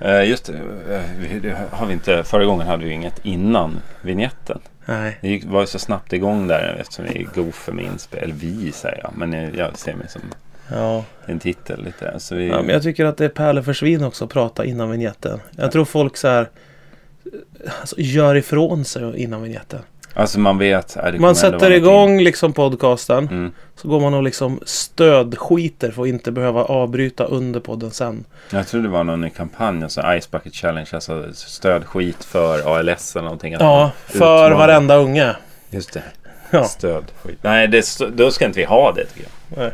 Eh, just det, eh, det har vi inte. Förra gången hade vi inget innan vignetten. Nej. Det gick- var ju så snabbt igång där eftersom vi är goofer med inspel. Eller vi säger jag. Men jag ser mig som Ja. en titel lite. Så vi, ja, men jag tycker att det är pärlor för svin också att prata innan vignetten. Jag tror folk så här alltså, gör ifrån sig innan vignetten. Alltså man vet. äh, Man sätter igång liksom podcasten. Mm. Så går man och liksom stödskiter för att inte behöva avbryta under podden sen. Jag tror det var någon kampanj, alltså Ice Bucket Challenge, alltså stödskit för ALS eller någonting. Ja, för utmanar- varenda unge. Just det. Ja. Stödskit. Nej, det, då ska inte vi ha det tycker jag. Nej.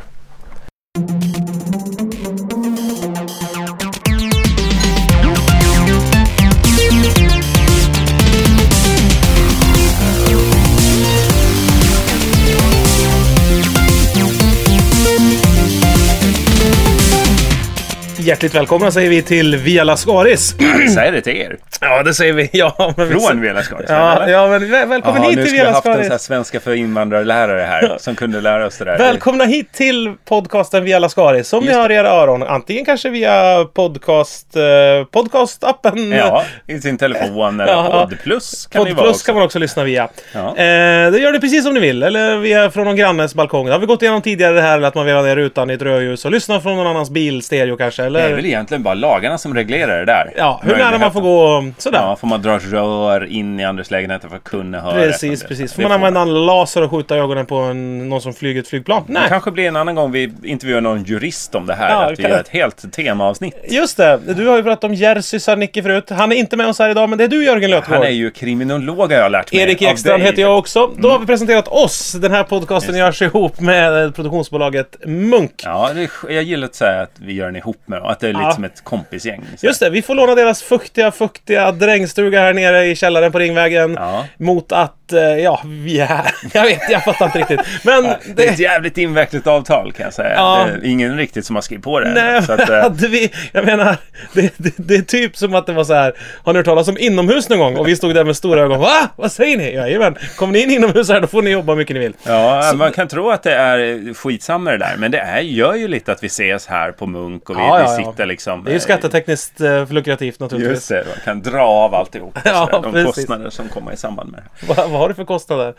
Hjärtligt välkomna säger vi till Via Lascaris. Säg det till er. Ja, det säger vi. Ja, men Från Vela Skaris. Ja, ja, men väl- välkommen Jaha, hit nu till skulle Via vi haft en sån här Lascaris. svenska för invandrarlärare här som kunde lära oss det där. Välkomna hit till podcasten Via Lascaris som ni Just har i era öron. Antingen kanske via podcast, eh, podcastappen. Ja, i sin telefon eller Ja. Poddplus kan Podplus också. kan man också lyssna via. Ja. Eh, det gör det precis som ni vill. Eller via från någon grannes balkong. Det har vi gått igenom tidigare det här. Att man vevar ner rutan i ett rödljus och lyssnar från någon annans bilstereo kanske. Det Eller... är väl egentligen bara lagarna som reglerar det där. Ja, hur nära man får gå sådär. Ja, får man dra rör in i andras lägenheter för att kunna höra? Precis, det? precis. Får Det man använda en laser och skjuta ögonen på en, någon som flyger ett flygplan? Det Nej. kanske blir en annan gång vi intervjuar någon jurist om det här. Ja, att vi gör ett helt temaavsnitt. Just det, du har ju pratat om Jerzy Sarnicki förut. Han är inte med oss här idag, men det är du Jörgen Lötgård. Han är ju kriminolog har jag lärt mig. Erik Ekstrand heter jag också. Då har vi presenterat oss. Den här podcasten Just det. görs ihop med produktionsbolaget Munk. Ja, det, jag gillar att säga att vi gör den ihop med dem. Att det är lite Ja. som ett kompisgäng. Så. Just det, vi får låna deras fuktiga, fuktiga drängstuga här nere i källaren på Ringvägen. Ja. Mot att, ja, vi är... Jag vet, jag fattar inte riktigt. Men Det är ett det... jävligt invecklat avtal kan jag säga. Ja. Det är ingen riktigt som har skrivit på det. Nej, så att, eh, hade vi... Jag menar, det, det, det är typ som att det var så här. Har ni hört talas om inomhus någon gång? Och vi stod där med stora ögon. Va? Vad säger ni? Jajamän. Kommer ni in inomhus här, då får ni jobba hur mycket ni vill. Ja, man kan tro att det är skitsamma det där. Men det är, gör ju lite att vi ses här på Munk och vi, Ja, ja, vi sitter liksom... Det är ju eh, skattetekniskt eh, lukrativt naturligtvis. Just det, man kan dra av alltihop. Ja, sådär. De precis. kostnader som kommer i samband med Vad, vad har du för kostnader?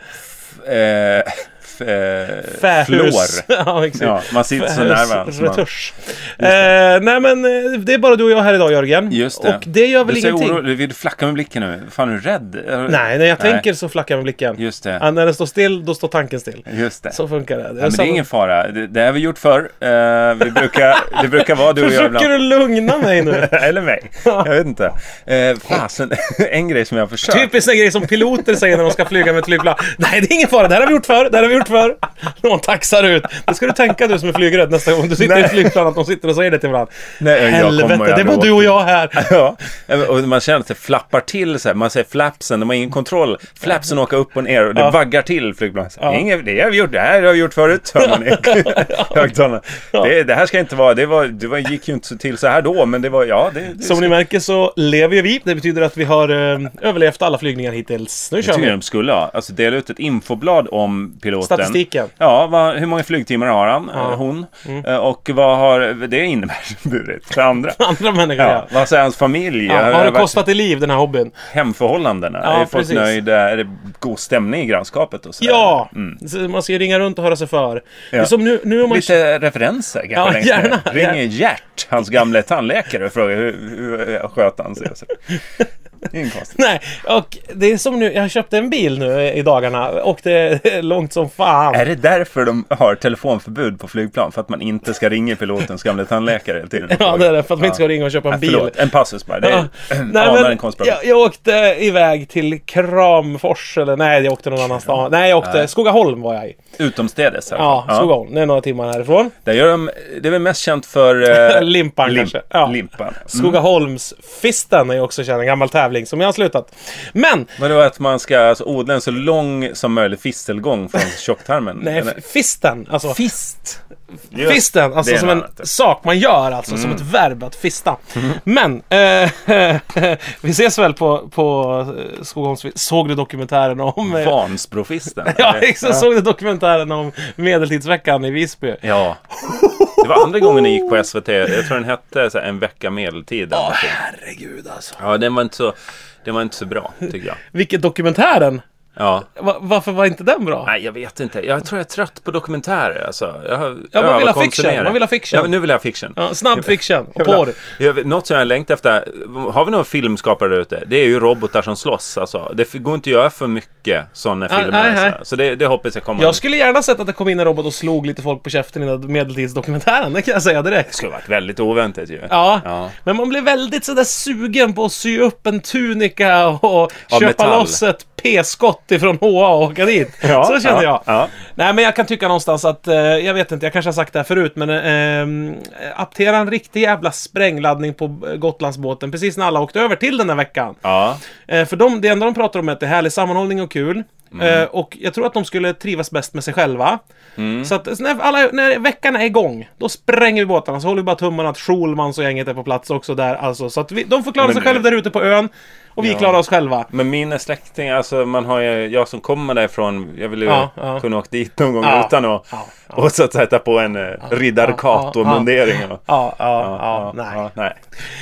Det. Eh, eh. Fluor. ja, exakt. Ja, man sitter så nära varandra. Eh, nej men eh, det är bara du och jag här idag Jörgen. Just det. Och det gör väl Du ingenting? ut. Du flackar med blicken nu. Fan, är du rädd? Nej, när jag tänker så flackar jag med blicken. Just det. Ja, när den står still, då står tanken still. Just det. Så funkar det. Ja, men det är ingen fara. Det, det har vi gjort förr. Eh, vi brukar, det brukar vara du och jag Försöker ibland. du lugna mig nu? Eller mig. Jag vet inte. Eh, fasen, en grej som jag har försökt. Typiskt en grej som piloter säger när de ska flyga med ett flygplan. Nej, det är ingen fara. Det här har vi gjort förr. Det här har vi gjort förr. Någon taxar ut. Det ska du tänka du som är flygrädd nästa gång du sitter i Nej. ett flygplan att de sitter och säger det till varandra. Nej, jag Helvete, det var du och jag här. Ja, och man känner att det flappar till så här. Man säger flapsen, de har ingen kontroll. Flapsen åker upp och ner och det Ja. vaggar till flygplanet. Ja. Inget, det har vi gjort, det här har vi gjort förut. Hör man i högtalarna. det, det här ska inte vara, det, var, det var, gick ju inte till så här då, men det var, ja det, det Som ni märker så lever ju vi. Det betyder att vi har eh, överlevt alla flygningar hittills. Nu kör Jag tycker vi. de skulle ha. Alltså dela ut ett infoblad om piloten. Statistiken. Ja, vad, hur många flygtimmar har han? Ja. eh, Hon? Eh, Och vad har det inneburit för andra? Andra människor, Ja, ja. vad säger hans familj? ja. Har Har det kostat i liv, den här hobbyn? Hemförhållandena? Ja, är folk precis. nöjda? Är det god stämning i grannskapet? Och sådär? Ja! Mm. Man ska ju ringa runt och höra sig för. Ja. som nu, nu man... Lite referenser kanske Ja, gärna. Ringer Gert, hans gamla tandläkare och frågar hur, hur sköt han sig? konstigt. Nej, och det är som nu, jag köpte en bil nu i dagarna är långt som fan. Är det därför de har telefonförbud på flygplan? För att man inte ska ringa pilotens gamla tandläkare hela tiden? Ja, det är det. För att man inte ska Ja. ringa och köpa en Ja, bil. förlåt, en passus bara. Det är, Ja. Nej, men en jag, jag åkte iväg till Kramfors, eller nej, jag åkte någon annanstans. Nej, jag åkte... Nej. Skogaholm var jag i. Utomstädes Ja, fall. Skogaholm. Det är några timmar härifrån. Där gör de, det är väl mest känt för... eh, Limpan lim- kanske. Ja. Limpan. Mm. Skogaholmsfisten är också känd, en gammal tävling som jag har slutat. Men, Vadå att man ska alltså, odla en så lång som möjligt fistelgång från tjocktarmen? nej, Eller? fisten. Alltså, Fist! Fisten, alltså det som en. Mm. sak man gör, alltså som ett verb att fista. Men, eh, vi ses väl på, på eh, Skogholms... Såg du dokumentären om... Vansbrofisten? Ja, exakt. Såg du dokumentären om Medeltidsveckan i Visby? Ja. Det var andra gången den gick på SVT. Jag tror den hette så här, En vecka medeltid. eller någonting. herregud alltså. Ja, den var inte så, den var inte så bra, tycker jag. Vilket dokumentären? Ja. Va, varför var inte den bra? Nej, jag vet inte. Jag tror jag är trött på dokumentärer. Alltså. Jag har Ja, man vill ha fiction. Man vill ha fiction. Ja, nu vill jag ha fiction. Ja, snabb fiction och porr. Jag något som jag längtar efter. Har vi några filmskapare där ute? Det är ju robotar som slåss. Alltså. Det går inte att göra för mycket sådana filmer. nej, nej. Så, så det, det hoppas jag kommer. Jag skulle gärna sett att det kom in en robot och slog lite folk på käften i den medeltidsdokumentären. Det kan jag säga direkt. Det skulle varit väldigt oväntat ju. Ja, Ja. men man blir väldigt sådär sugen på att sy upp en tunika och köpa metall. loss ett p-skott ifrån HA och åka dit. Ja, så känner ja, jag. ja. Nej, men jag kan tycka någonstans att, eh, jag vet inte, jag kanske har sagt det här förut, men eh, aptera en riktig jävla sprängladdning på eh, Gotlandsbåten precis när alla åkte över till den här veckan. Ja. Eh, för de, det enda de pratar om är att det är härlig sammanhållning och kul. Mm. Eh, och jag tror att de skulle trivas bäst med sig själva. Mm. Så att när, alla, när veckan är igång, då spränger vi båtarna. Så håller vi bara tummarna att Schulmans och gänget är på plats också där. Alltså, så att vi, de får klara sig själva där ute på ön. Och vi Ja. klarar oss själva. Men mina släktingar, alltså man har ju, jag som kommer därifrån, jag vill ju Ja, ja. kunna åka dit någon gång Ja, utan att ja, och så att sätta på en riddare Cato-mundering. och- Ja, ja, ja, nej. ja, nej.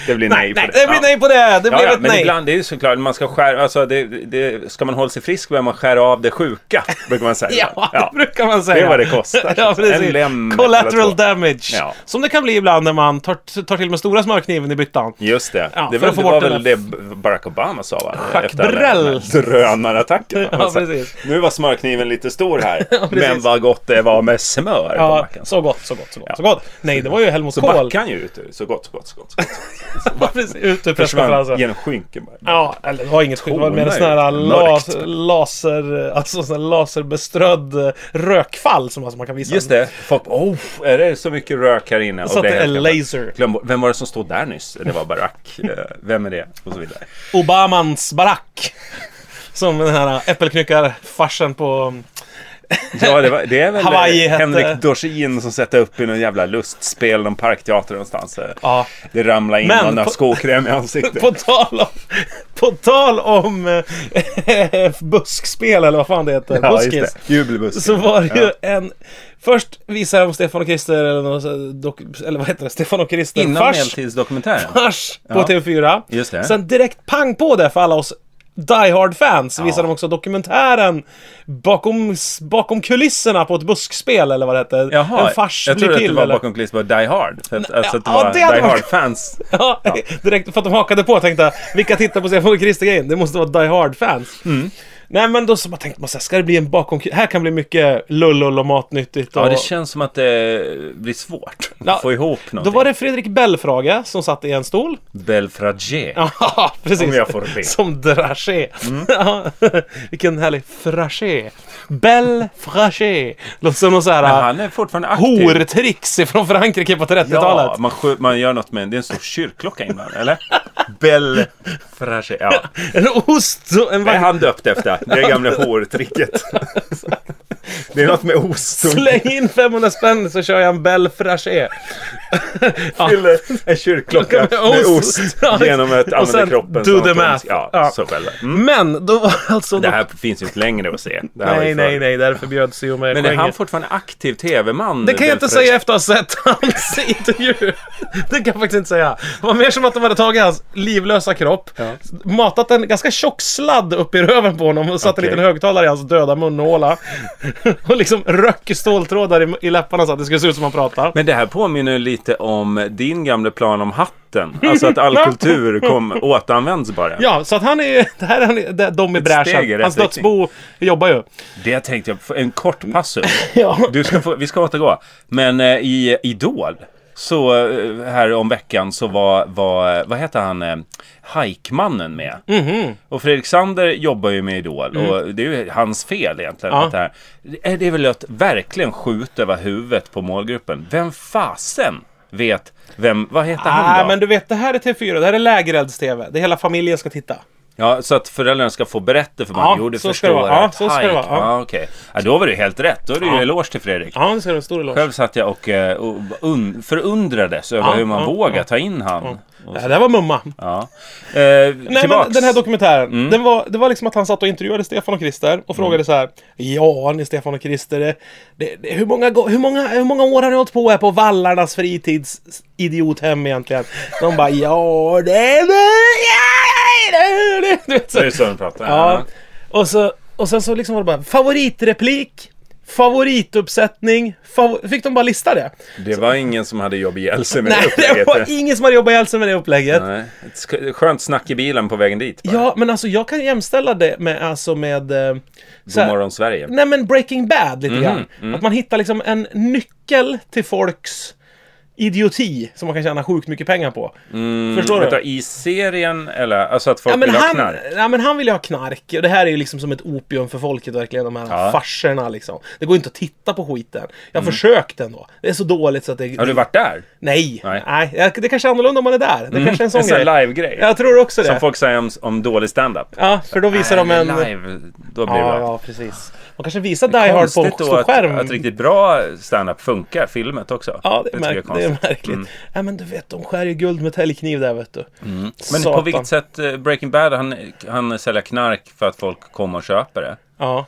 Det blir Nej, nej, på det blir Ja. nej på det! Det Ja, blev ja, ett men nej. ibland, det är ju såklart, man ska skära, alltså det, det, ska man hålla sig frisk behöver man skära av det sjuka, brukar man säga. Ja, det brukar man säga. Det är vad det kostar. ja, precis. En lem Collateral damage. Ja. Som det kan bli ibland när man tar, tar till med stora smörkniven i byttan. Just det. Ja, det var, det var väl det Barack Obama Brel. de här Drönarattackerna. Ja, sa, precis. Nu var smörkniven lite stor här. precis. men vad gott det var med smör på Ja, mackan. så gott, så gott, så gott, Ja. så gott. Nej, det var ju Helmut Så Kohl. backade han ju ut ur. Så gott, så gott, så gott. Så gott. Ja, precis, Ut ur presskonferensen. genom skynken bara. Ja, eller det var inget skit. Det var mer Tonar sån här las, laser, alltså sån här laserbeströdd eh, rökfall som alltså man kan visa. Just det. Folk, oh, är det så mycket rök här inne? Så att det är laser. Glöm vem var det som stod där nyss? Det var Barack. Eh, Vem är det? Och så vidare. Obamans barack. Som den här äppelknyckarfarsen på... Ja, det, var, det är väl Hawaii eh, hette- Henrik Dorsin som sätter upp i någon jävla lustspel, någon parkteater någonstans. Eh, Ja. Det ramlar in Men någon på- skokräm i ansiktet. På tal om... På tal om eh, buskspel eller vad fan det heter. ja, Buskis. det. Jubelbussen. Så var det ju Ja. en... Först visade de Stefan och Krister, eller, dok, eller vad heter det? Stefan och Krister. Innan fars, medeltidsdokumentären. fars på Ja. TV4. Just det. Sen direkt pang på det för alla oss Die Hard-fans visade de också dokumentären bakom, bakom kulisserna på ett buskspel eller vad det hette. Jaha, en fars jag trodde att det var eller... bakom kulisserna på Die Hard. För att, alltså att det ja, var det Die Hard-fans. Ja, direkt för att de hakade på och tänkte vilka tittar på Stefan och Krister-grejen? Det måste vara Die Hard-fans. Mm. Nej men då så man tänkte man så här, ska det bli en bakom... Här kan bli mycket lullull och matnyttigt. Och... Ja, det känns som att det blir svårt att Ja, få ihop Då någonting. var det Fredrik Belfrage som satt i en stol. Belfrage. Ja, precis. Om jag får be. Som Dragé. Mm. Ja, Vilken härlig fragé. Belfragé. Låter som någon Men här han är fortfarande aktiv. hortricks ifrån Frankrike på 30-talet. Ja, man, man gör något med det är en stor kyrkklocka innan, eller? Belfrage. Ja. En ost en är han döpt efter. Det är gamla hårtricket. Det är något med ost. Släng in 500 spänn så kör jag en Belfragé. ja. fyller en kyrkklocka Med med ost. ost Ja. genom att använda kroppen do the math. Ja, Ja. så själva. Mm. Men då var alltså... Det här finns ju inte längre att se. Nej, ju nej, nej. Därför bjöd Sio med Men är han fortfarande aktiv tv-man? Det kan jag inte säga efter att ha sett hans intervju. Det kan jag faktiskt inte säga. Det var mer som att de hade tagit hans livlösa kropp, Ja. matat en ganska tjock sladd upp i röven på honom och satt Okej. en liten högtalare i hans döda munhåla. och liksom röck ståltrådar i, i läpparna så att det skulle se ut som han pratade. Men det här påminner lite om din gamla plan om hatten. Alltså att all kultur kom, återanvänds bara. Ja, så att han är... Det här är han, det är de i bräschen. Hans dödsbo jobbar ju. Det tänkte jag, en kort passus. Ja. Du ska få, vi ska återgå. Men eh, i Idol, så eh, här om veckan så var, var vad heter han, eh, Hajkmannen med. Mhm. Och Fredrik Sander jobbar ju med Idol och det är ju hans fel egentligen. Mm. Ja. Att det, här, det- det är väl att verkligen skjuta över huvudet på målgruppen. Vem fasen vet vem, vad heter han Nej, då? men du vet, det här är TV4. Det här är Lägerelds-TV. Det hela familjen ska titta. Ja, så att föräldrarna ska få berätta för Ja, barnen. jo, du så ska det vara. Ja, så ska det vara, ja. Ja, okej. Ja, då var det helt rätt. Då är det ju Ja. eloge till Fredrik. Ja, det ska vara en stor eloge. Själv satt jag och, eh, och un, förundrades över Ja, hur man ja, vågar ja. ta in han. Det här var mumma. Ja. Eh, Nej tillbaks. men den här dokumentären, Mm. den var, det var liksom att han satt och intervjuade Stefan och Christer och frågade så här Ja, ni Stefan och Christer, det, det, det, hur, många, hur, många, hur många år har ni hållit på här på Vallarnas fritidsidiothem egentligen? De bara ja, det är. Ja, du vet, så. Det är pratar. Ja. Och, så, och sen så liksom var det bara favoritreplik, favorituppsättning, favor fick de bara lista det. Det var ingen som hade jobb ihjäl sig med Nej, det det upplägget. var ingen som hade jobbat ihjäl sig med det upplägget. Nej. Ett skönt snack i bilen på vägen dit. Bara. Ja, men alltså jag kan jämställa det med, alltså med... Eh, Godmorgon Sverige. Nej men Breaking Bad lite Mhm, grann. Att man hittar liksom en nyckel till folks idioti som man kan tjäna sjukt mycket pengar på. Förstår du? Mm, I serien eller? Alltså att folk Ja men, vill ha han, knark? ja men han vill ju ha knark och det här är ju liksom som ett opium för folket verkligen, de här Ja. farserna liksom. Det går inte att titta på skiten. Jag har försökt ändå. Det är så dåligt så att det... Mm. Har du varit där? Nej, Nej. nej. det kanske är annorlunda om man är där. Det kanske är en sån En sån grej. här live-grej? Jag tror också det. Som folk säger om, om dålig stand-up. Ja, för då visar de Nej, en... Live, då blir det Ja, bra. ja, precis. Man kanske visar Die Hard på stor att, skärm. att riktigt bra stand-up funkar, filmet också. Ja, det är, jag märk- det är konstigt. märkligt. Mm. Ja, men du vet, de skär ju guld med täljkniv där, vet du. Men Satan. på vilket sätt eh, Breaking Bad, han, han säljer knark för att folk kommer och köper det? Ja.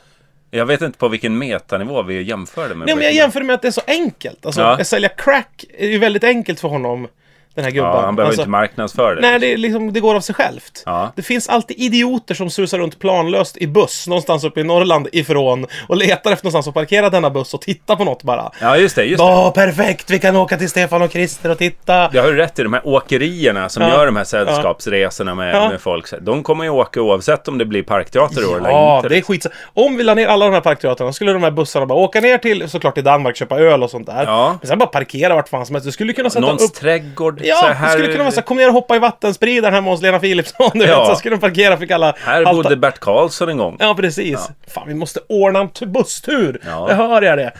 Jag vet inte på vilken metanivå vi jämför det med Nej, men jag jämför med att det är så enkelt. Alltså, Ja. att sälja crack är ju väldigt enkelt för honom, den här gubben. Ja, han behöver alltså, inte marknadsföra det. Nej, det, liksom, det går av sig självt. Ja. Det finns alltid idioter som susar runt planlöst i buss någonstans uppe i Norrland ifrån och letar efter någonstans att parkera denna buss och titta på något bara. Ja, just det. Just. Åh, perfekt! Vi kan åka till Stefan och Christer och titta. Det har rätt i. De här åkerierna som Ja. gör de här sällskapsresorna med, Ja. med folk. De kommer ju åka oavsett om det blir parkteater år eller Ja, inte. det är skit. Om vi la ner alla de här parkteatrarna skulle de här bussarna bara åka ner till, såklart till Danmark, köpa öl och sånt där. Ja. Men sen bara parkera vart fan som helst. Du skulle kunna sätta Någons upp... trädgård. Så Ja, här, det skulle kunna vara så här, kom ner och hoppa i vattenspridaren hemma hos Lena Philipsson. Du Ja. vet, så skulle de parkera, fick alla Här halta- bodde Bert Karlsson en gång. Ja, precis. Fan, vi måste ordna en busstur. Ja. Det hör jag det.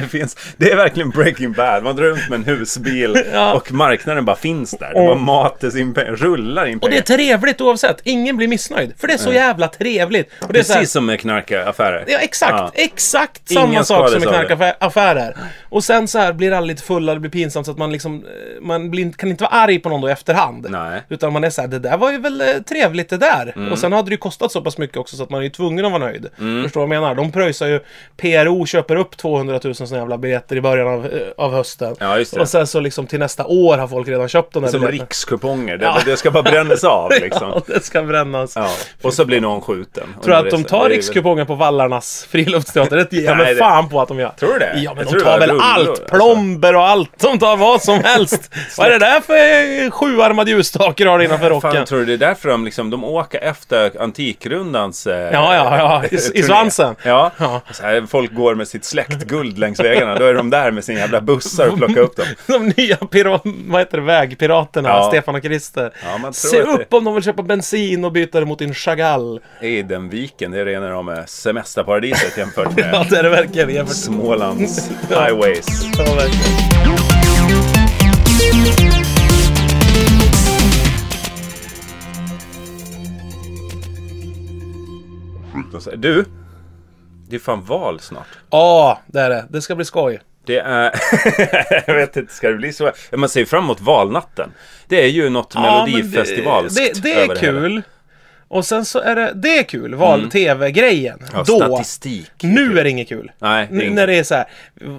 det, finns, det är verkligen Breaking Bad. Man drar runt med en husbil Ja. och marknaden bara finns där. Det Och- bara matas in pengar, rullar in Och det är pengar. trevligt oavsett. Ingen blir missnöjd. För det är så jävla trevligt. Och det är så här, Precis som med knarkaffärer. Ja, exakt. Ja. Exakt Ingen samma sak som med det. knarkaffärer. Och sen så här blir alla lite fulla, det blir pinsamt så att man liksom... eh, Man blir, kan inte vara arg på någon då i efterhand. Nej. Utan man är så här, det där var ju väl eh, trevligt det där. Mm. Och sen hade det ju kostat så pass mycket också så att man är ju tvungen att vara nöjd. Förstår du vad jag menar? De pröjsar ju... PRO köper upp 200 000 såna jävla biljetter i början av, eh, av hösten. Ja, just det. Och sen så liksom till nästa år har folk redan köpt de där Som biljetterna. rikskuponger. Det, Ja. det ska bara brännas av liksom. Ja, det ska brännas. Ja. Och så blir någon skjuten. Tror du att de tar rikskupongen på Vallarnas friluftsteater? Det ger jag mig fan på att de gör. Tror du det? Ja, men Jag de tar väl allt! alltså. Plomber och allt! De tar vad som helst! vad är det där för sjuarmad ljusstake du har innanför rocken? Fan, tror du det är därför de liksom, de åker efter Antikrundans eh, Ja, ja, ja, i- i svansen. Ja, Ja. Så här, folk går med sitt släktguld längs vägarna. Då är de där med sina jävla bussar och plockar upp dem. De nya pira- vad heter det, vägpiraterna, Ja. Stefan och Christer. Ja, man tror Se att det- upp om de vill köpa bensin och byta det mot en Chagall. Edenviken, det är rena rama semesterparadiset jämfört med Ja, det är det verkligen. jämfört- Smålands highways. Ja, verkligen. Du, det är fan val snart. Ja, det är det. Det ska bli skoj. Det är... jag vet inte, ska det bli så? Man ser fram emot valnatten. Det är ju något Ja, melodifestivalskt Det, det är över hela. kul. Och sen så är det, det är kul, val-tv-grejen. Mm. Ja, Då, statistik. nu är det inget kul. Nej, det inget När det är så här,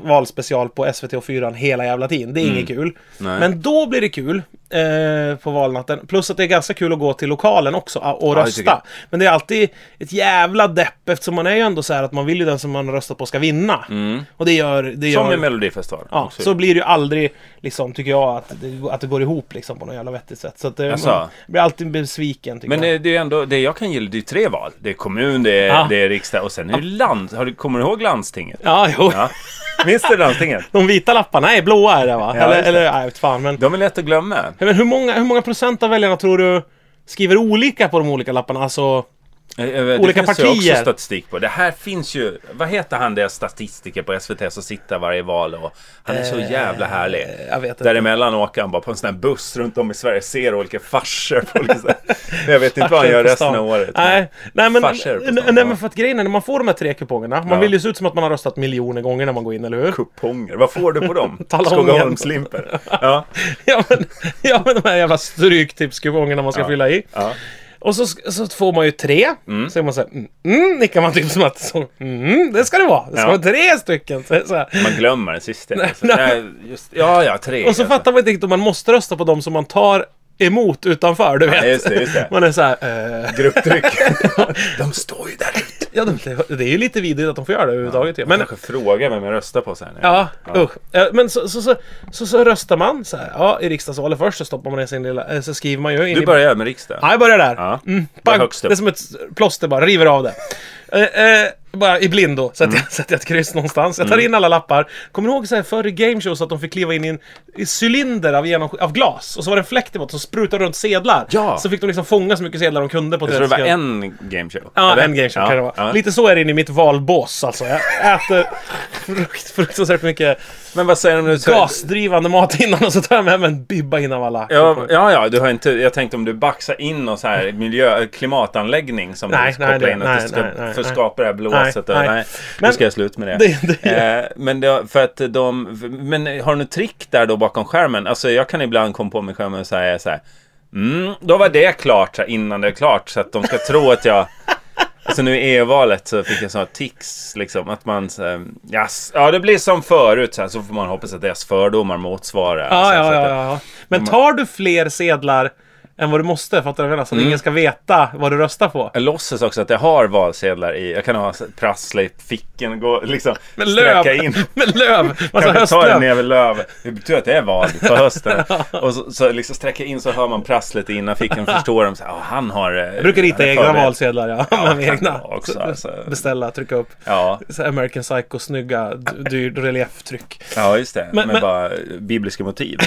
valspecial på SVT och 4 hela jävla tiden. Det är inget kul. Mm. Nej. Men då blir det kul eh, på valnatten. Plus att det är ganska kul att gå till lokalen också och det rösta. Men det är alltid ett jävla depp eftersom man är ju ändå så här att man vill ju den som man röstat på ska vinna. Och det gör... Det Mm. Som gör i Melodifestivalen. Ja, också. så blir det ju aldrig, liksom, tycker jag, att det, att det går ihop liksom på något jävla vettigt sätt. Så att det, Jaså? man blir alltid besviken, tycker Men jag. eh, det är ändå, det jag kan gilla, det är tre val. Det är kommun, det är, Ja. det är riksdag och sen är det land. Har du, kommer du ihåg landstinget? Ja, jo. Ja. Minns du landstinget? De vita lapparna, nej, blåa är det va? Ja, eller, det. eller, nej, fan. Men, De är lätt att glömma. men hur, många, hur många procent av väljarna tror du skriver olika på de olika lapparna? Alltså, Det Olika finns ju också partier. statistik på. Det här finns ju... Vad heter han där statistiker på SVT som sitter varje val och... Han är så jävla härlig. Eh, jag vet inte. Däremellan åker han bara på en sån här buss runt om i Sverige. Ser olika farsor på olika Jag vet inte vad han gör resten av året. Nej, nej men, nej, men för att grejen är när man får de här tre kupongerna. Man Ja. vill ju se ut som att man har röstat miljoner gånger när man går in, eller hur? Kuponger. Vad får du på dem? Skogaholmslimper. Ja. ja, men, ja men de här jävla stryktipskupongerna man ska Ja. fylla i. ja. Och så, så får man ju tre. Så är man såhär, mm, mm, nickar man typ som att, så, mm, det ska det vara. Det ska Ja. vara tre stycken. Så, så här. Man glömmer den sista. Alltså, nej, just, ja, ja, tre. Och så alltså. fattar man inte riktigt om man måste rösta på dem som man tar emot utanför, du vet. Ja, just det, just det. Man är såhär, eh, Grupptryck. De står ju där ute. ja, det, det är ju lite vidrigt att de får göra det överhuvudtaget. ju. Men kanske fråga vem jag röstar på sen. Ja, usch. Eh, Men så, så, så, så, så röstar man så här, ja, i riksdagsvalet först så stoppar man in sin lilla, eh, så skriver man ju in Du i... börjar med riksdagen. Ja, jag börjar där. Ja. Mm, Det är bang. upp. det är som ett plåster bara, river av det. Eh, eh, bara i blindo sätter, Mm. jag, sätter jag ett kryss någonstans. Jag tar in alla lappar. Kommer ni ihåg så här, förr i gameshows att de fick kliva in i en i cylinder av, genom, av glas? Och så var det en fläkt botten som sprutade runt sedlar. Ja. Så fick de liksom fånga så mycket sedlar de kunde på Jag tror det var 30 sekunder. en gameshow. Ja, eller? en gameshow ja. kan det vara. Ja. Lite så är det inne i mitt valbås alltså. Jag äter frukt, fruktansvärt mycket Men vad säger de nu? gasdrivande mat innan och så tar jag med mig en bibba in av alla. Ja, ja, ja, du har inte... Jag tänkte om du baxar in någon så här miljö... Klimatanläggning som Nej, du ska nej, in att nej, du ska nej, nej, för skapa det här blåset. Nej, nej, nej. nu Men- ska jag sluta med det. Det- det- eh, men det, för att de... Men har du något trick där då bakom skärmen? Alltså jag kan ibland komma på mig själv och säga så här... Mm, då var det klart innan det är klart så att de ska tro att jag... Alltså nu i EU-valet så fick jag sådana tics liksom att man yes, Ja det blir som förut så, här, så får man hoppas att deras fördomar motsvarar Ja, så ja, så ja, ja. Men tar du fler sedlar än vad du måste, fattar du vad jag menar? Så att ingen ska veta vad du röstar på. Jag låtsas också att jag har valsedlar i. Jag kan ha prassla i fickan och gå liksom Med löv! sträcka in. Med löv! Massa Kanske ta höstlöv. näve löv. Det betyder att det är val på hösten. Och så, så liksom sträcka in så hör man prasslet i innan fickan. Förstår de så här, "Ja, han har... eh, Jag brukar rita egna förberedd." valsedlar, ja. Ja, med egna. också, Så- alltså. Beställa, trycka upp. Ja, American Psycho, snygga, d- dyr relieftryck. ja, just det. Men- Med men- bara bibliska motiv.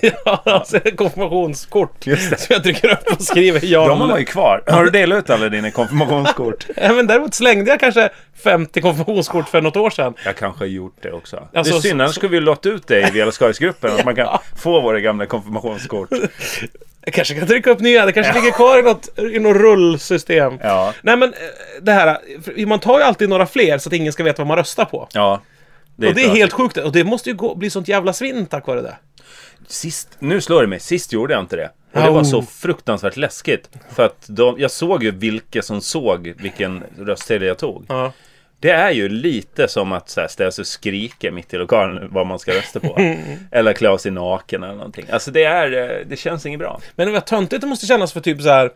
ja, alltså konfirmationskort. Just det. Jag trycker upp och skriver ja. De har man ju kvar. Har du delat ut alla dina konfirmationskort? Men däremot slängde jag kanske 50 konfirmationskort för något år sedan. Jag kanske har gjort det också. Alltså, det är synd, så- annars skulle vi låta ut det i Vela Skaris-gruppen. Att man kan få våra gamla konfirmationskort. Jag kanske kan trycka upp nya, det kanske ligger kvar i något, i något rullsystem. Ja. Nej men eh, det här, man tar ju alltid några fler så att ingen ska veta vad man röstar på. Ja. Det och det är helt sjukt. Och det måste ju gå, bli sånt jävla svinn tack vare det. Sist, nu slår det mig, sist gjorde jag inte det. Och det var så fruktansvärt läskigt. För att de, jag såg ju vilka som såg vilken röstsedel jag tog. Ja. Det är ju lite som att så här, ställa sig och skrika mitt i lokalen vad man ska rösta på. eller klä av sig naken eller någonting. Alltså det är, eh, det känns inget bra. Men vad töntigt det måste kännas för typ så här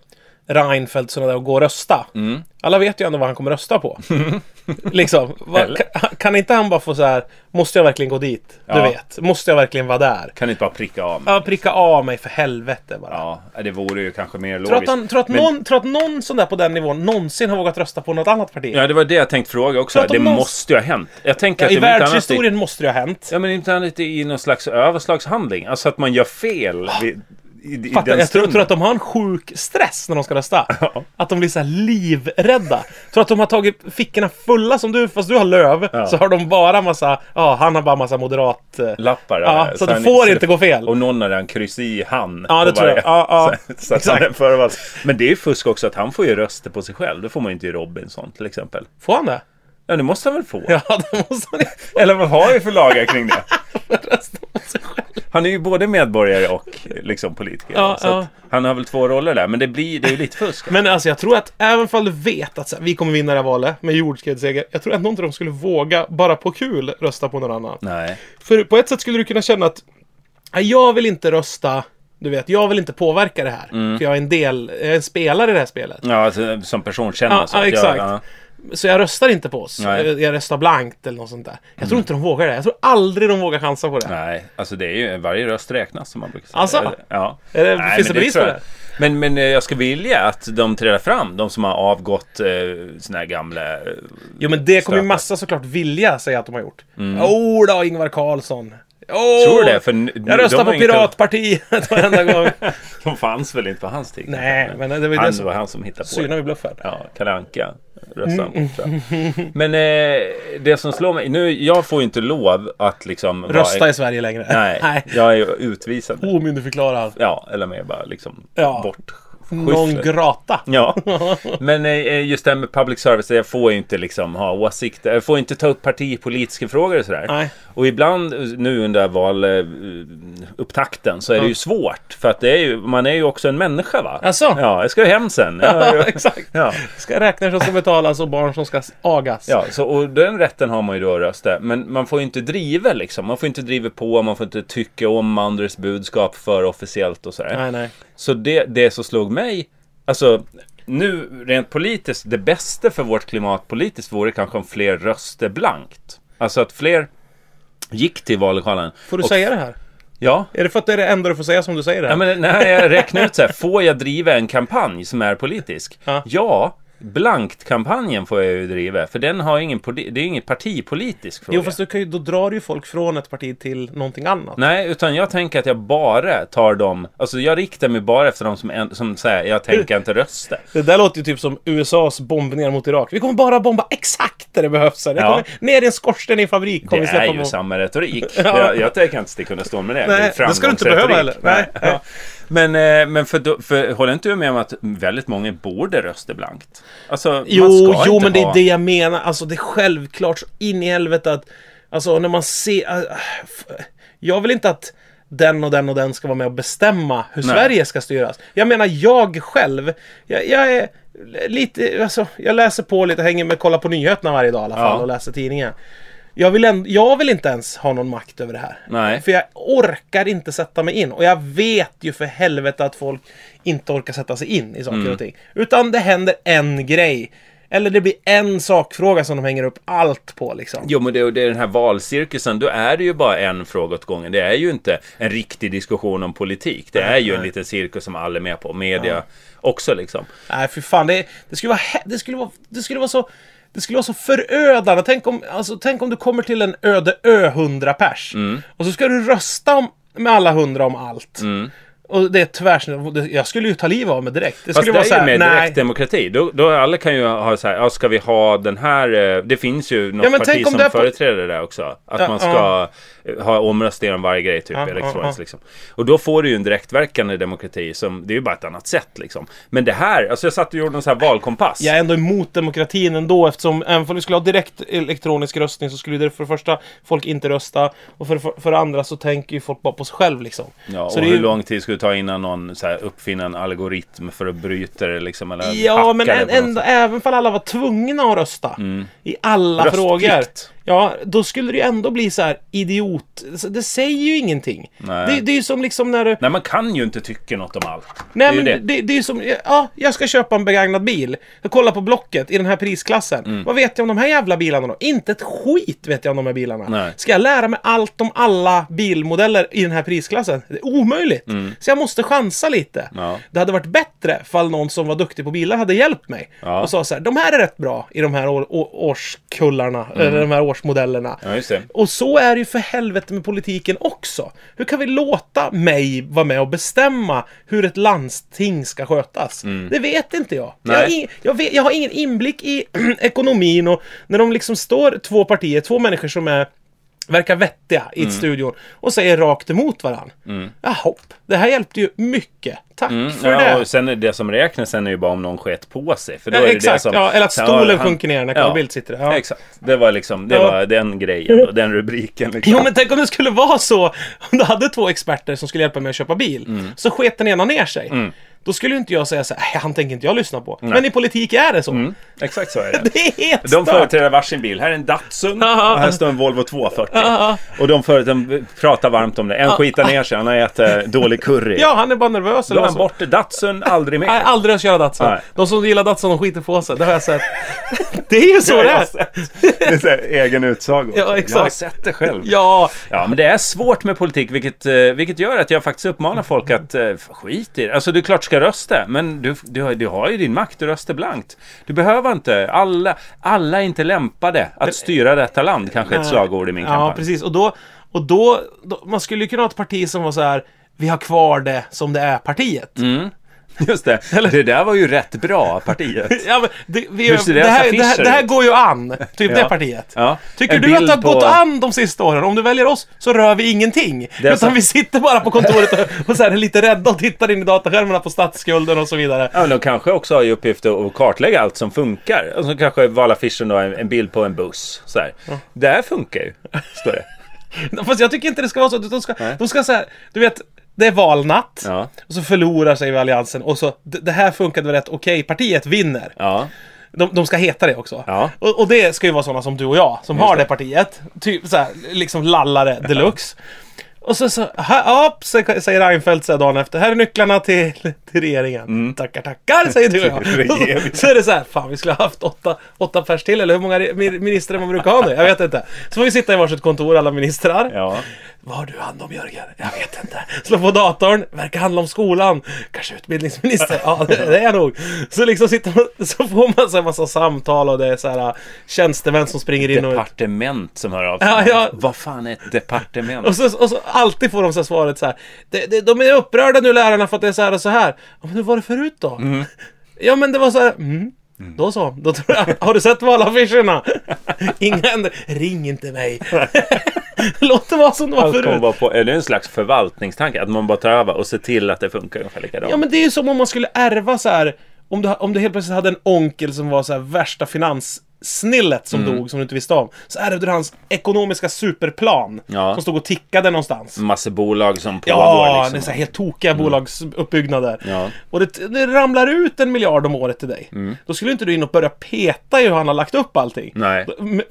Reinfeldt sådana där och gå och rösta. Mm. Alla vet ju ändå vad han kommer rösta på. liksom. Va, kan, kan inte han bara få så här, måste jag verkligen gå dit? Du Ja. vet. Måste jag verkligen vara där? Kan inte bara pricka av mig. Ja, pricka av mig för helvete bara. Ja, det vore ju kanske mer Tror att, logiskt. han, tror, att Men- någon, tror att någon sån där på den nivån någonsin har vågat rösta på något annat parti? Ja, det var det jag tänkte fråga också. Det de någonsin- måste ju ha hänt. Jag tänker Ja, att I inte annat världshistorien måste det ha hänt. Ja, men inte annat i någon slags överslagshandling. Alltså att man gör fel vid, i, i Fattar, jag tror, tror att de har en sjuk stress när de ska rösta. Ja. Att de blir så här livrädda. Tror att de har tagit fickorna fulla som du, fast du har löv. Ja. Så har de bara massa, ja han har bara massa moderat... eh, Lappar. Ja, så att det får inte gå fel. Och någon har redan kryss i han. Ja, det tror jag. varje- Ja, ja. Så, så Exakt. Men det är ju fusk också att han får ju röster på sig själv. Det får man ju inte i Robinson till exempel. Får han det? Ja, det måste han väl få? Ja, det måste han ju Eller vad har vi för lagar kring det? Han är ju både medborgare och liksom politiker. Ja, så ja. Han har väl två roller där. Men det blir det är ju lite fusk. Men alltså jag tror att även om du vet att så vi kommer vinna det här valet med jordskredsseger. Jag tror ändå inte de skulle våga, bara på kul, rösta på någon annan. Nej. För på ett sätt skulle du kunna känna att "Nej, jag vill inte rösta, du vet, jag vill inte påverka det här. Mm. För jag är en del, jag är en spelare i det här spelet. Ja, alltså, som person känner Ja, så ja, exakt. Jag, ja. Så jag röstar inte på oss. Nej. Jag, röstar blankt eller något sånt där. Jag tror inte de vågar det. Jag tror aldrig de vågar chansa på det. Nej, alltså det är ju varje röst räknas som man brukar säga. Alltså? Ja. Är det- Nej, finns det bevis på jag. Men, men eh, jag skulle vilja att de träder fram, de som har avgått eh, såna här gamla... eh, Jo men det kommer ju massa såklart vilja säga att de har gjort. Mm. Jo då, Ingvar Carlsson. Åh, Tror du det? För Jag röstar de på Piratpartiet varenda gång. De fanns väl inte på hans tid? Nej, men det var ju han, det det som- var han som hittade på Synar det. vi bluffen. Ja, Kalle Anka jag. Men eh, det som slår mig, nu, jag får ju inte lov att liksom... vara- Rösta i Sverige längre. Nej, jag är utvisad. Omyndigförklarad. Ja, eller mer bara liksom Ja. bort. Non grata. Ja, men eh, just det här med public service, jag får ju inte liksom ha åsikter. Jag får inte ta upp partipolitiska frågor och sådär. Nej. Och ibland nu under valupptakten så är det ju svårt. För att det är ju, man är ju också en människa va? Asså? Ja, jag ska ju hem sen. Ja, exakt. Ja. Ska räknor som ska betalas och barn som ska agas. Ja, så, och den rätten har man ju då att rösta. Men man får ju inte driva liksom. Man får inte driva på, man får inte tycka om andras budskap för officiellt och sådär. Nej, nej. Så det, det som slog mig, alltså nu rent politiskt, det bästa för vårt klimat politiskt vore kanske om fler röster blankt. Alltså att fler gick till vallokalen. Får du och- säga det här? Ja. Är det för att det är det enda du får säga som du säger det här? Ja, men när jag räknar ut så här, får jag driva en kampanj som är politisk? Ja. Ja, blankt-kampanjen får jag ju driva, för den har ingen, det är ingen partipolitisk fråga. Jo, fast du kan ju, då drar du ju folk från ett parti till någonting annat. Nej, utan jag tänker att jag bara tar dem, alltså jag riktar mig bara efter de som, en, som säger jag tänker inte rösta. Det där låter ju typ som USAs bombningar mot Irak. Vi kommer bara bomba exakt där det behövs. Det Ja. ner i en skorsten i en fabrik. Kommer Det vi släppa är ju samma retorik. Ja. Jag, jag tänker inte sticka under stol med det. Nej, det, det ska du inte behöva heller. Nej. Ja. Men, eh, men för, för håller inte du med om att väldigt många borde rösta blankt? Alltså, man Jo, ska jo men det är ha- det jag menar. Alltså det är självklart så in i helvete att... Alltså när man ser... f- jag vill inte att den och den och den ska vara med och bestämma hur Nej. Sverige ska styras. Jag menar jag själv. Jag, jag är lite... Alltså, jag läser på lite, hänger med, kollar på nyheterna varje dag i alla fall Ja. och läser tidningen. Jag vill, änd- jag vill inte ens ha någon makt över det här. Nej. För jag orkar inte sätta mig in. Och jag vet ju för helvete att folk inte orkar sätta sig in i saker Mm. och ting. Utan det händer en grej. Eller det blir en sakfråga som de hänger upp allt på liksom. Jo, men det, det är den här valcirkusen, då är det ju bara en fråga åt gången. Det är ju inte en riktig diskussion om politik. Det är ju en liten cirkus som alla är med på. Media också liksom. Nej, för fan. Det, det, skulle vara, det, skulle vara, det skulle vara så... Det skulle vara så förödande. Tänk om, alltså, tänk om du kommer till en öde ö, 100 pers. Mm. Och så ska du rösta om, med alla hundra om allt. Och det är tvärsnitt. Jag skulle ju ta livet av mig direkt. Det Mm. Fast skulle det vara är ju med nej. direktdemokrati. Då, då alla kan ju ha så här, ja, ska vi ha den här... eh, Det finns ju något Ja, parti som det är på- företräder det också. Att Ja, man ska eh, ha omröstningar om varje grej, typ Ja, elektroniskt ja, ja. liksom. Och då får du ju en direktverkande demokrati som, det är ju bara ett annat sätt liksom. Men det här, alltså jag satt och gjorde en sån här valkompass. Jag är ändå emot demokratin ändå eftersom även om vi skulle ha direkt elektronisk röstning så skulle det för det första folk inte rösta och för, för, för det andra så tänker ju folk bara på sig själv liksom. Ja, och så hur ju- lång tid skulle det ta innan någon så här, uppfinner en algoritm för att bryta det liksom? Eller Ja, men något ändå, även om alla var tvungna att rösta i alla Röstplikt. frågor. Ja, då skulle det ju ändå bli så här idiot. Det säger ju ingenting. Nej. Det, det är ju som liksom när du... Nej, man kan ju inte tycka något om allt. Nej det men det. det. Det, är ju som, ja, jag ska köpa en begagnad bil. Jag kollar på Blocket i den här prisklassen. Mm. Vad vet jag om de här jävla bilarna då? Inte ett skit vet jag om de här bilarna. Nej. Ska jag lära mig allt om alla bilmodeller i den här prisklassen? Det är omöjligt. Så jag måste chansa lite. Mm. Ja. Det hade varit bättre fall någon som var duktig på bilar hade hjälpt mig. Ja. Och sa så här, de här är rätt bra i de här år, årskullarna, Mm. eller de här årsmodellerna. Ja. Och så är det ju för helvete med politiken också. Hur kan vi låta mig vara med och bestämma hur ett landsting ska skötas? Det vet inte jag. Jag har, Mm. Ing, jag, vet, jag har ingen inblick i ekonomin och när de liksom står två partier, två människor som är verkar vettiga i Mm. studion och säger rakt emot varandra. Jaha, det här hjälpte ju mycket. Tack för Mm. Ja, det. och sen är det som räknas sen är ju bara om någon sket på sig. För då Ja, är det exakt, det som, ja, eller att Ja, stolen han- sjunker ner när Carl Bildt sitter där. Ja. Exakt. Det var liksom, det Ja. var den grejen och den rubriken liksom. Jo men tänk om det skulle vara så, om du hade två experter som skulle hjälpa mig att köpa bil, Mm. så sket den ena ner sig. Då skulle inte jag säga så här, "Nej, han tänker inte jag lyssna på. Men i politik är det så. Mm, exakt så är det. Det är helt De företräder varsin bil. Här är en Datsun och här står en Volvo 240. Ja. Och de, för, de pratar varmt om det. En skitar ner sig, han har ätit dålig curry. Ja, han är bara nervös Då eller är han bort Datsun, aldrig mer. Nej, aldrig att köra Datsun. Nej. De som gillar Datsun, de skiter på sig. Det har jag sett. det är ju så det är. Det är så här, egen utsago. Ja, exakt. Jag har sett det själv. Ja, Ja, men det är svårt med politik, vilket, eh, vilket gör att jag faktiskt uppmanar folk att eh, skit i det. Alltså, du klart ska rösta, men du, du, har, du har ju din makt, du röstar blankt. Du behöver inte. Alla, alla är inte lämpade att styra detta land, kanske ett slagord i min ja kampanj. precis. Och då, Och då, då, man skulle ju kunna ha ett parti som var så här, vi har kvar det som det är partiet. Mm. Just det. Det där var ju rätt bra, partiet. Ja, det, vi, det, här, det, här, det här går ju an, typ Ja. det partiet. Ja. Tycker En du att det har på- gått an de sista åren? Om du väljer oss så rör vi ingenting. är Utan så- vi sitter bara på kontoret och, och så här, är lite rädda och tittar in i dataskärmarna på statsskulden och så vidare. Ja, men de kanske också har i uppgift att kartlägga allt som funkar. Och så kanske valaffischen då en, en bild på en buss. Så här. Det här funkar ju, står det. Fast jag tycker inte det ska vara så. De ska, Nej. de ska så här, du vet, det är valnatt. Ja. Och så förlorar sig Alliansen och så, det, här funkade väl rätt okej, partiet vinner. Ja. De, de ska heta det också. Ja. Och, och det ska ju vara sådana som du och jag, som har det partiet. Typ såhär, liksom lallare deluxe. Och så, så så säger Reinfeldt så dagen efter, här är nycklarna till, till regeringen. Tackar, tackar, säger du och jag. Så, så är det så här, fan vi skulle ha haft åtta, åtta pers till, eller hur många ministrar man brukar ha nu? Jag vet inte. Så får vi sitta i varsitt kontor, alla ministrar. Ja. Vad har du hand om Jörgen? Jag vet inte. Slå på datorn. Verkar handla om skolan. Kanske utbildningsminister? Ja, det, det är nog. Så liksom sitter man, så får man så här massa samtal och det är så här äh, tjänstemän som springer in och ut. Departement som hör av sig. Ja, ja. Vad fan är ett departement? Och så, och så alltid får de så svaret så här. Det, det, de är upprörda nu lärarna för att det är så här och så här. Ja, men hur var det förut då? Ja men det var så här. Mm. Då så. Då tror jag, har du sett valaffischerna? Inga ändringar. Ring inte mig. Låt det vara som det var Allt förut. bara på, är det en slags förvaltningstanke? Att man bara tar över och ser till att det funkar ungefär likadant? Ja men det är ju som om man skulle ärva så här. Om du, om du helt plötsligt hade en onkel som var så här värsta finanssnillet som dog, som du inte visste om. Så ärvde du hans ekonomiska superplan. Ja. Som stod och tickade någonstans. Massa bolag som pågår Ja, liksom. det är så här helt tokiga bolagsuppbyggnader. Ja. Och det, det ramlar ut en miljard om året till dig. Då skulle inte du in och börja peta i hur han har lagt upp allting. Nej.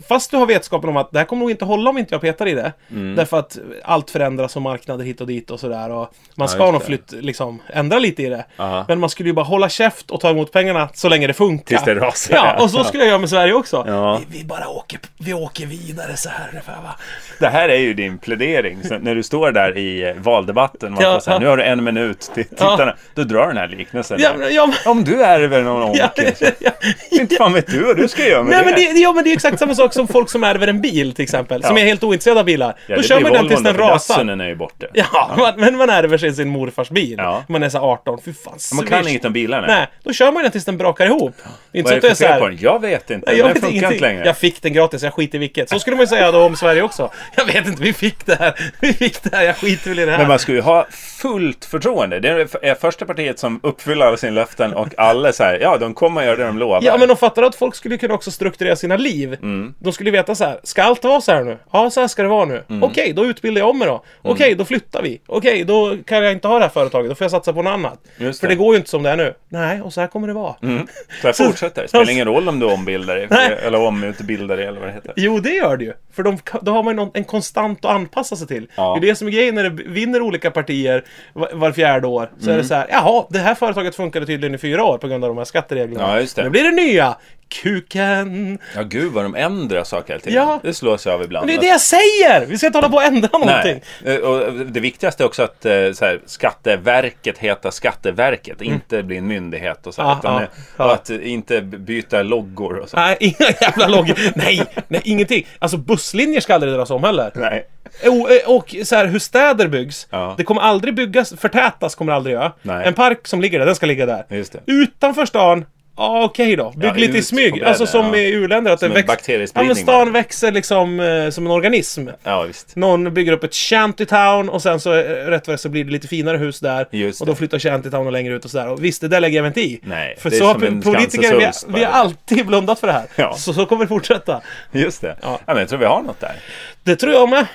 Fast du har vetskapen om att det här kommer nog inte hålla om inte jag petar i det. Mm. Därför att allt förändras och marknader hit och dit och sådär. Och man ska just nog flytt, liksom, ändra lite i det. Aha. Men man skulle ju bara hålla käft och ta emot pengarna så länge det funkar. Tills det rasar. Ja, och så skulle jag göra med Sverige också. Ja. Vi, vi bara åker, vi åker vidare så här ungefär va. Det här är ju din plädering. Så när du står där i eh, valdebatten. Ja, säga, ja. nu har du en minut till tittarna. Då drar den här liknelsen. Ja, men- ja, men- Om du ärver någon Ja, onkel. så- ja, Inte fan vet du vad du ska göra med Nej det. men det, ja men det är exakt samma sak som folk som ärver en bil till exempel. Som Ja. är helt ointresserade av bilar. Ja, då kör man den tills den rasar. Är ju borta. Ja, men man ärver sig sin morfars bil. Ja. Man är så 18. Fy fan, Man kan inget om bilarna. Nej, då kör man den tills den brakar ihop. Inte Vad så är det för så fel på här. den? Jag vet inte. Nej, jag vet ingenting. längre. Jag fick den gratis, jag skiter i vilket. Så skulle man ju säga då om Sverige också. Jag vet inte, vi fick det här. Vi fick det här, jag skiter väl i det här. Men man ska ju ha fullt förtroende. Det är första partiet som uppfyller alla sina löften och alla säger ja, de kommer att göra det de lovar. Ja, men de fattar att folk skulle kunna också strukturera sina liv. Mm. De skulle veta så här, ska allt vara så här nu? Ja, så här ska det vara nu. Mm. Okej, då utbildar jag om mig då. Okej, då flyttar vi. Okej, då kan jag inte ha det här företaget. Då får jag satsa på något annat. Just För det. det går ju inte som det är nu. Nej, och så här kommer det vara. Mm. Så jag fortsätter. Det spelar ingen roll om du ombildar dig. Nej. Eller omutbildar dig eller vad det heter. Jo, det gör det ju. För de, då har man ju någon, en konstant att anpassa sig till. Ja. Det är det som är grejen när det vinner olika partier var, var fjärde år. Så Mm. är det så här, jaha, det här företaget funkade tydligen i fyra år på grund av de här skattereglerna. Ja, just det. Nu blir det nya. Kuken. Ja, gud vad de ändrar saker hela tiden. Ja. Det slås jag av ibland. Men det är det jag säger! Vi ska inte hålla på och ändra någonting. Nej. Eh, Och det viktigaste är också att eh, här, Skatteverket heter Skatteverket, inte bli en myndighet och så. Ja, utan, eh, ja. Och att eh, inte byta loggor och så. Nej, inga jävla loggor. Nej, nej, ingenting. Alltså busslinjer ska aldrig dras om heller. Nej. Och, eh, och så här, hur städer byggs. Ja. Det kommer aldrig byggas, förtätas kommer det aldrig göra. Nej. En park som ligger där, den ska ligga där. Just det. Utanför stan, ja okej då. Bygg Ja, lite i smyg. Alltså som ja. i u-länder. Att Som det en växer. Ja men stan bara. växer liksom eh, som en organism. Ja, visst. Någon bygger upp ett shantytown och sen så eh, rätt vad det så blir det lite finare hus där. Just och då det. flyttar shantytown längre ut och sådär. Och visst, det där lägger jag mig inte i. Nej, För det är så har som en politiker, vi, Skansen vi har alltid blundat för det här. Ja. Så så kommer det fortsätta. Just det. Ja. Ja. men jag tror vi har något där. Det tror jag med.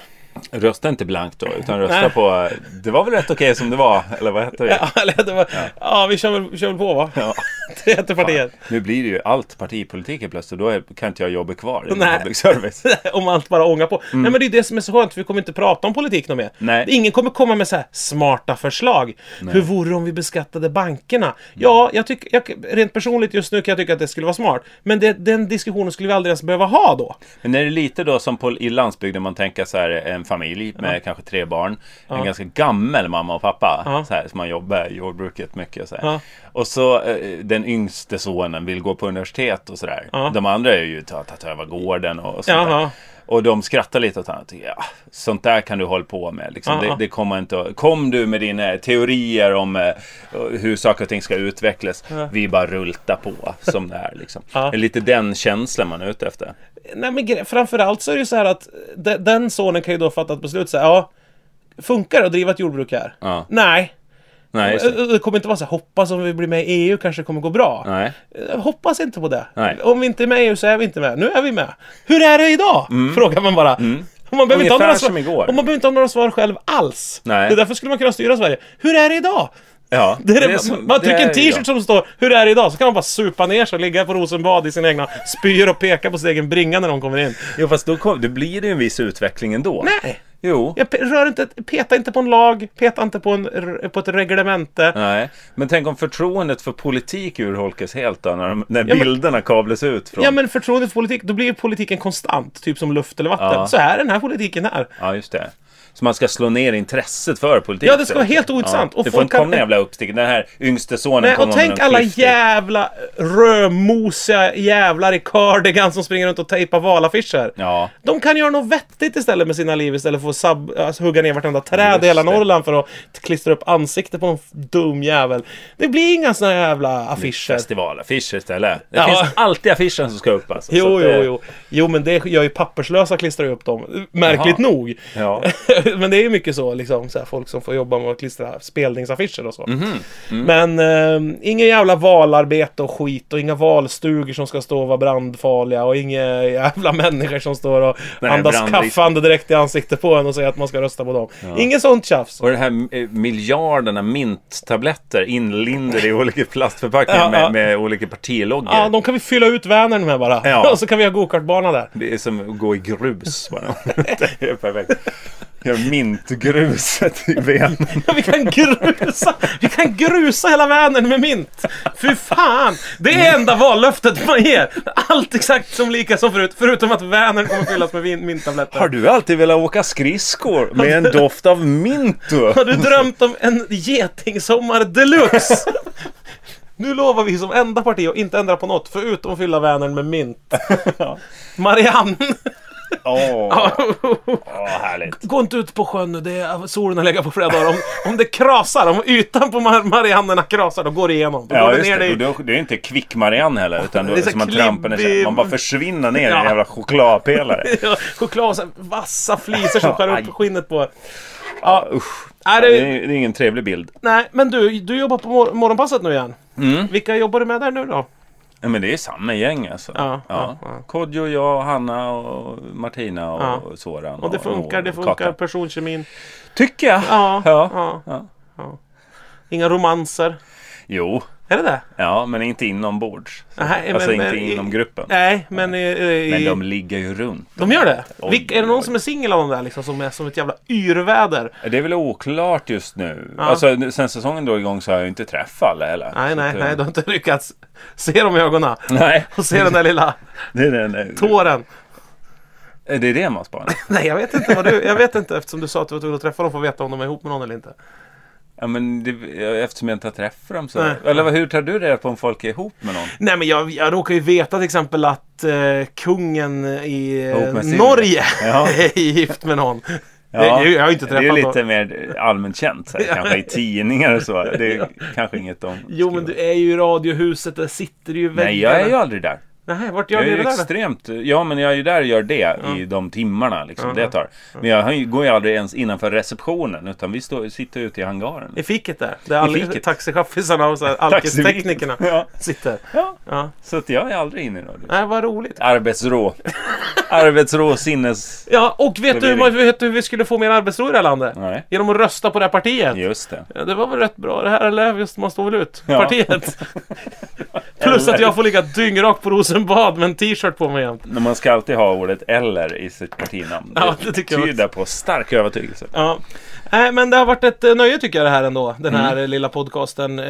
Rösta inte blankt då, utan rösta Nej. på... Det var väl rätt okej som det var, eller vad heter det? Ja, det var, ja. vi kör väl, kör väl på va? Ja. Det partiet. Nu blir det ju allt partipolitik helt plötsligt, då är, kan inte jag jobba kvar i Nej. public service. Om allt bara ångar på. Nej men det är det som är så skönt, för vi kommer inte prata om politik något mer. Nej. Ingen kommer komma med så här smarta förslag. Hur vore det om vi beskattade bankerna? Ja, jag tycker, jag, rent personligt just nu kan jag tycka att det skulle vara smart. Men det, den diskussionen skulle vi aldrig ens behöva ha då. Men är det lite då som på, i landsbygden man tänker så här en familj med kanske tre barn. En ganska gammal mamma och pappa. Ja. Så här, som man jobbar i jordbruket mycket. Så. Ja. Och så eh, den yngste sonen vill gå på universitet och sådär. Ja. De andra är ju ta- tagit över gården och sånt där. Och de skrattar lite åt honom. Ja, sånt där kan du hålla på med. Liksom. Ja, Det, ja. det kommer inte att... Kom du med dina teorier om eh, hur saker och ting ska utvecklas. Ja. Vi bara rultar på som det är. Liksom. Ja. Det är lite den känslan man är ute efter. Nej men framförallt så är det ju så här att de, den sonen kan ju då fatta ett beslut säga ja Funkar det att driva ett jordbruk här? Nej. Nej, det. Det det kommer inte vara så här, hoppas om vi blir med i EU kanske det kommer gå bra. Nej. Jag hoppas inte på det. Nej. Om vi inte är med i EU så är vi inte med. Nu är vi med. Hur är det idag? Frågar man bara. Och man behöver inte ha Mm. Några svar, och man behöver inte ha några svar själv alls. Nej. Det är därför skulle man kunna styra Sverige. Hur är det idag? Ja, Det är det, det är som- man trycker en t-shirt som står Hur är det idag? Så kan man bara supa ner sig och ligga på Rosenbad i sina egna spyor och peka på sin egen bringa när de kommer in. Jo, fast då, kom, då blir det ju en viss utveckling ändå. Nej! Jo. Jag rör inte, peta inte på en lag, peta inte på, en, på ett reglemente. Nej, men tänk om förtroendet för politik urholkas helt då, när, de, när men- bilderna kablas ut från... Ja men förtroende för politik, då blir ju politiken konstant. Typ som luft eller vatten. Ja. Så här är den här politiken här. Ja, just det. Så man ska slå ner intresset för politik. Ja, det ska vara helt ointressant. Ja. Och det får inte komma kan- jävla uppstick. Den här yngste sonen Nej, och tänk alla klyftig- jävla rödmosiga jävlar i cardigan som springer runt och tejpar valaffischer. Ja, De kan göra något vettigt istället med sina liv istället för att sub, alltså, hugga ner vartenda träd Just i hela det. Norrland för att klistra upp ansikte på någon dum jävel. Det blir inga såna jävla affischer. festivalaffischer istället. Det Ja. finns alltid affischer som ska upp alltså. Så Jo, att jo, det- jo. Jo, men det gör ju papperslösa klistrar upp dem. Märkligt Jaha. nog. Ja. men det är ju mycket så, liksom, så här, folk som får jobba med att klistra spelningsaffischer och så. Mhm. Mm. Men eh, ingen jävla valarbete och skit och inga valstugor som ska stå och vara brandfarliga och inga jävla människor som står och Nej, andas brandrisk. kaffande direkt i ansiktet på en och säger att man ska rösta på dem. Inget sånt tjafs. Och det här eh, miljarderna minttabletter inlindade i olika plastförpackningar Ja, ja. med, med olika partiloggor. Ja, de kan vi fylla ut Vänern med bara. Ja. och så kan vi ha gokartbana där. Det är som att gå i grus bara. det är perfekt. Gör mintgruset i Vänern. Ja, vi kan grusa, vi kan grusa hela Vänern med mint. Fy fan! Det är enda vallöftet man ger. Allt exakt som lika som förut, förutom att Vänern kommer fyllas med minttabletter. Har du alltid velat åka skridskor med en doft av mint du? Har du drömt om en getingsommar deluxe? Nu lovar vi som enda parti att inte ändra på något, förutom att fylla Vänern med mint. Marianne! Åh, åh, härligt. Gå inte ut på sjön nu, det är, solen har legat på flera dagar. Om, om det krasar, om ytan på Mar- Mariannerna krasar, då går det igenom. Då Ja, går det just ner det. i... Då- Det är inte kvick Marianne heller, utan då Det är är så som man trampar ner Man bara försvinner ner i Ja. en jävla chokladpelare. Ja, choklad och så vassa flisor som skär upp skinnet på Ja, Usch. Nej, Det det, är, det är ingen trevlig bild. nej, men du, du jobbar på mor- morgonpasset nu igen. Mm. Vilka jobbar du med där nu då? Ja, men det är samma gäng alltså. Ja, ja, ja. Kodjo, jag, Hanna och Martina och Ja. Soran. Och det funkar, det funkar, Kaka. personkemin. Tycker jag. Ja, Ja. ja. Ja. Inga romanser. Jo, Är det det? ja, men inte inombords. Nej, alltså men- inte men- inom gruppen. Nej, men i... i Men de ligger ju runt. de gör det? Oj, Vilk, är det någon som är singel av de där liksom, som är som ett jävla yrväder? Det är väl oklart just nu. Ja. Alltså sen säsongen då igång så har jag ju inte träffat alla heller. Nej, nej, att, eh, nej, du har inte lyckats se dem i ögonen. Nej, Och se den där lilla det är den. tåren. Det är det man sparar. Nej, jag vet inte vad du... Jag vet inte eftersom du sa att du var tvungen att träffa dem för att veta om de är ihop med någon eller inte. Ja, men det, eftersom jag inte har träffat dem så. Nej. Eller hur tar du reda på om folk är ihop med någon? Nej, men jag, jag råkar ju veta till exempel att eh, kungen i eh. Norge Ja. är gift med någon. Ja, Det- jag har inte det är träffat ju dem. lite mer allmänt känt. Här, kanske i tidningar och så. Det är kanske inget de Jo, men du är ju i radiohuset, där sitter du ju väggarna. Nej, jag är ju aldrig där. Nej, vart Jag gör är du ju det där? extremt... Ja, men jag är ju där och gör det i de timmarna liksom, det tar. Men jag går ju aldrig ens innanför receptionen utan vi står, sitter ute i hangaren. I fiket där. Där alla taxichaffisarna och alkisteknikerna Ja. sitter. ja, Ja. så att jag är aldrig inne i radio. Nej, vad roligt. Arbetsrå. Arbetsrå sinnes... Ja, och vet du, man- vet du hur vi skulle få mer arbetsro i det här landet? Nej, Genom att rösta på det här partiet. just det. Ja, det var väl rätt bra det här, eller? Just man står väl ut? Ja. Partiet. Plus att jag får ligga dyngrak på Rosenbad med en t-shirt på mig jämt. Men man ska alltid ha ordet eller i sitt partinamn. Ja, det tycker jag tyder på stark övertygelse. Ja. Nej, men det har varit ett eh, nöje tycker jag det här ändå. Den här Mm. lilla podcasten. Eh,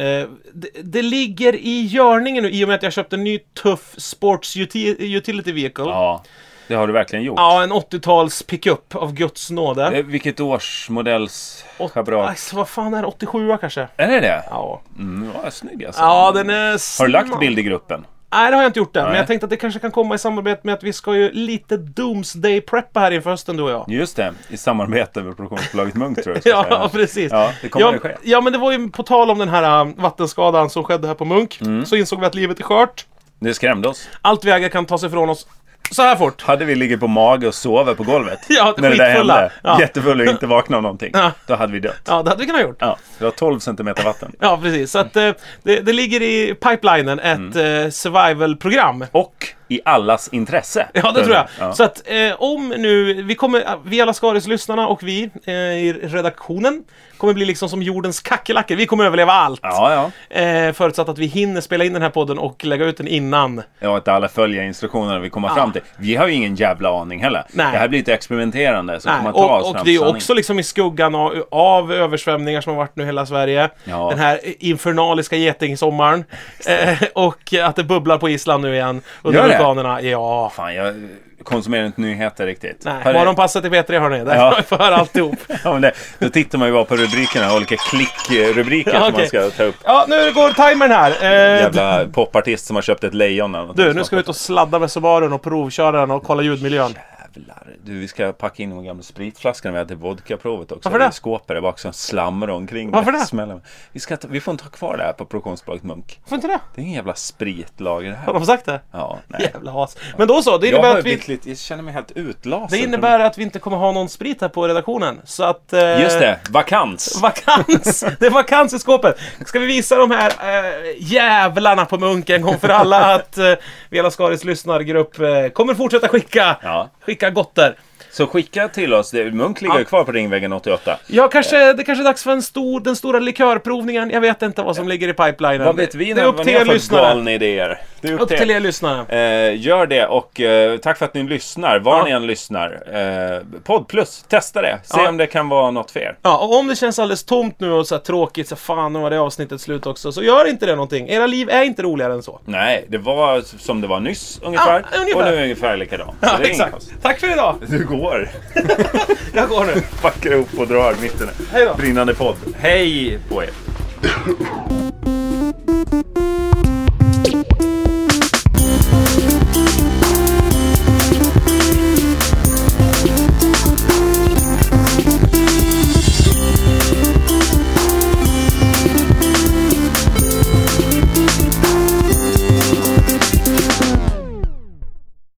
det, det ligger i görningen nu i och med att jag köpte en ny tuff Sports uti- Utility Vehicle. Ja, Det har du verkligen gjort. Ja, en 80-tals pickup av Guds nåde. Eh, Vilket årsmodells schabrak? Alltså, vad fan är det? 87 kanske? Är det det? Ja. Mm, ja, snygg alltså. Ja, den är... Har du lagt bild i gruppen? Nej, det har jag inte gjort än. Men jag tänkte att det kanske kan komma i samarbete med att vi ska ju lite Doomsday-preppa här inför hösten, du och jag. Just det, i samarbete med produktionsbolaget Munk tror jag ska säga. Ja, precis. Ja, det kommer ja, det ske. ja, men det var ju på tal om den här äh, vattenskadan som skedde här på Munk. Mm. Så insåg vi att livet är skört. Det skrämde oss. Allt vi äger kan tas ifrån oss så här fort. Hade vi ligger på mage och sover på golvet Ja, när det där hände, Ja. jättefulla och inte vakna av någonting, Ja. då hade vi dött. Ja, det hade vi kunnat gjort. Ja, det var 12 centimeter vatten. Ja, precis. Så att eh, det, det ligger i pipelinen ett Mm. eh, survival-program. Och i allas intresse. Ja, det tror jag. Ja. Så att eh, om nu, vi kommer, vi alla Skaris-lyssnarna och vi eh, i redaktionen kommer bli liksom som jordens kackerlackor. Vi kommer överleva allt. Ja, ja. Eh, förutsatt att vi hinner spela in den här podden och lägga ut den innan. Ja, att alla följer instruktionerna vi kommer fram till. Vi har ju ingen jävla aning heller. Nej. Det här blir ett experimenterande som Nej, att ta och, och det är ju också liksom i skuggan av, av översvämningar som har varit nu i hela Sverige. Ja. Den här infernaliska getingsommaren. Eh, och att det bubblar på Island nu igen under Vulkanerna. Ja. Fan, jag konsumerar inte nyheter riktigt. Nej, Har det- morgonpasset i P3 hörni. Där Ja. får höra alltihop. Ja, men det, då tittar man ju bara på rubrikerna, olika klickrubriker Ja, som man okej. ska ta upp. Ja, nu går timern här. Eh, Jävla popartist som har köpt ett lejon eller du, nu ska vi ut och sladda med Subarun och provköra den och kolla ljudmiljön. Jävlar. Du, vi ska packa in de gamla spritflaskorna vi hade till vodkaprovet också. Varför det? I skåpet där bak som slamrar omkring. Varför det? Smäller. Vi, ska ta, vi får inte ha kvar det här på produktionsbolaget Munk. Får inte det? Det är ingen jävla spritlager det Har här. de sagt det? Ja, nej. Jävla as. Men då så, det Jag, innebär har att vi... lite, jag känner mig helt utlasad. Det innebär att vi inte kommer ha någon sprit här på redaktionen. Så att... Eh, Just det, vakans. Vakans! Det är vakans i skåpet. Ska vi visa de här äh, jävlarna på Munk en gång för alla att äh, Vela Skaris lyssnargrupp äh, kommer fortsätta skicka, Ja. skicka lika gott där. Så skicka till oss. Munk ligger Ja. kvar på Ringvägen 88. Ja, kanske, det kanske är dags för en stor, den stora likörprovningen. Jag vet inte vad som ligger i pipelinen. Vad vet vi det är upp till er lyssnare. idéer? Det är upp, Upp till er lyssnare. Eh, gör det och eh, tack för att ni lyssnar. Var Ja. ni än lyssnar. Eh, Podd plus, testa det. Se Ja. om det kan vara något för er. Ja, och om det känns alldeles tomt nu och så tråkigt, så fan nu var det avsnittet slut också, så gör inte det någonting. Era liv är inte roligare än så. Nej, det var som det var nyss ungefär. Ja, ungefär. Och nu är det ungefär likadant. Ja, exakt. Tack för idag! Går. Jag går nu. Packar ihop och drar mitten. Brinnande podd. Hej på er.